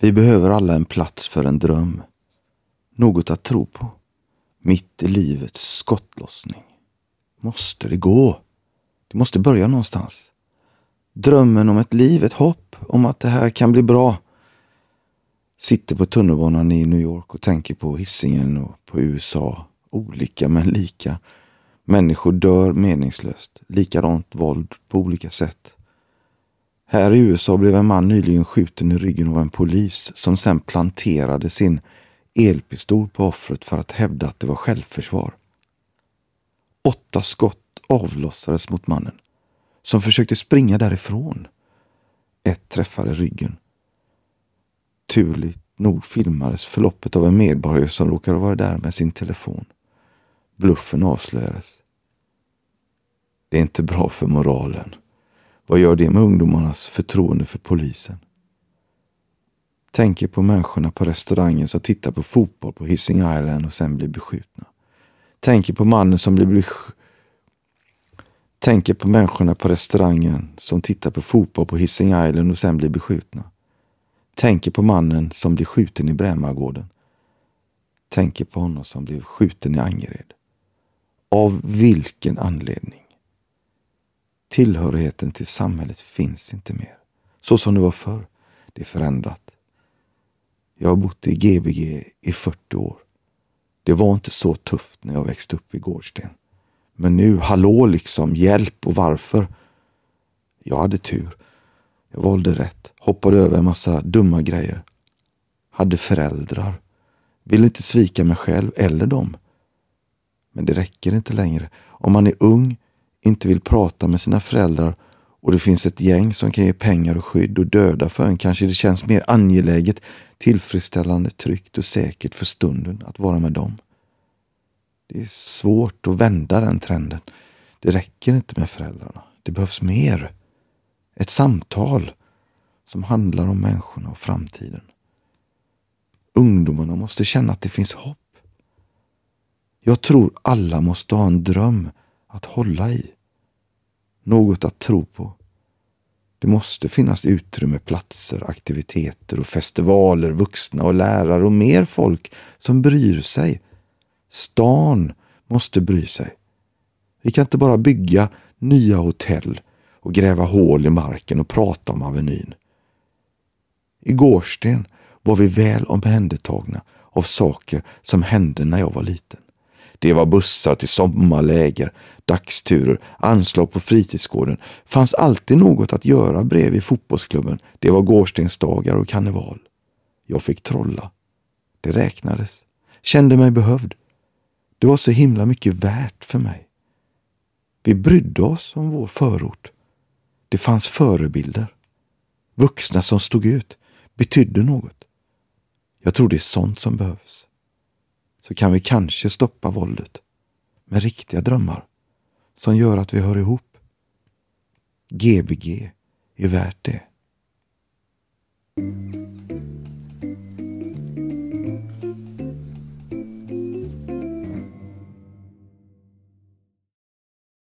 Vi behöver alla en plats för en dröm. Något att tro på. Mitt i livets skottlossning. Måste det gå? Det måste börja någonstans. Drömmen om ett liv, ett hopp om att det här kan bli bra. Sitter på tunnelbanan i New York och tänker på hissingen och på USA. Olika men lika. Människor dör meningslöst. Likadant våld på olika sätt. Här i USA blev en man nyligen skjuten i ryggen av en polis som sen planterade sin elpistol på offret för att hävda att det var självförsvar. Åtta skott avlossades mot mannen som försökte springa därifrån. Ett träffade ryggen. Turligt nog filmades förloppet av en medborgare som råkade vara där med sin telefon. Bluffen avslöjades. Det är inte bra för moralen. Vad gör det med ungdomarnas förtroende för polisen? Tänker på människorna på restaurangen som tittar på fotboll på Hising Island och sen blir beskjutna. Tänker på mannen som blir Tänker på människorna på restaurangen som tittar på fotboll på Hising Island och sen blir beskjutna. Tänker på mannen som blir skjuten i Brämagården. Tänker på honom som blev skjuten i Angered. Av vilken anledning? Tillhörigheten till samhället finns inte mer. Så som det var förr. Det är förändrat. Jag har bott i Gbg i 40 år. Det var inte så tufft när jag växte upp i Gårdsten. Men nu, hallå liksom, hjälp och varför? Jag hade tur. Jag valde rätt. Hoppade över en massa dumma grejer. Hade föräldrar. Ville inte svika mig själv eller dem. Men det räcker inte längre. Om man är ung, inte vill prata med sina föräldrar och det finns ett gäng som kan ge pengar och skydd och döda för en kanske det känns mer angeläget, tillfredsställande, tryggt och säkert för stunden att vara med dem. Det är svårt att vända den trenden. Det räcker inte med föräldrarna. Det behövs mer. Ett samtal som handlar om människorna och framtiden. Ungdomarna måste känna att det finns hopp. Jag tror alla måste ha en dröm att hålla i. Något att tro på. Det måste finnas utrymme, platser, aktiviteter och festivaler, vuxna och lärare och mer folk som bryr sig. Stan måste bry sig. Vi kan inte bara bygga nya hotell och gräva hål i marken och prata om Avenyn. I Gårdsten var vi väl omhändertagna av saker som hände när jag var liten. Det var bussar till sommarläger, dagsturer, anslag på fritidsgården. fanns alltid något att göra bredvid fotbollsklubben. Det var gårdstensdagar och karneval. Jag fick trolla. Det räknades. Kände mig behövd. Det var så himla mycket värt för mig. Vi brydde oss om vår förort. Det fanns förebilder. Vuxna som stod ut, betydde något. Jag tror det är sånt som behövs. Så kan vi kanske stoppa våldet med riktiga drömmar som gör att vi hör ihop. Gbg är värt det.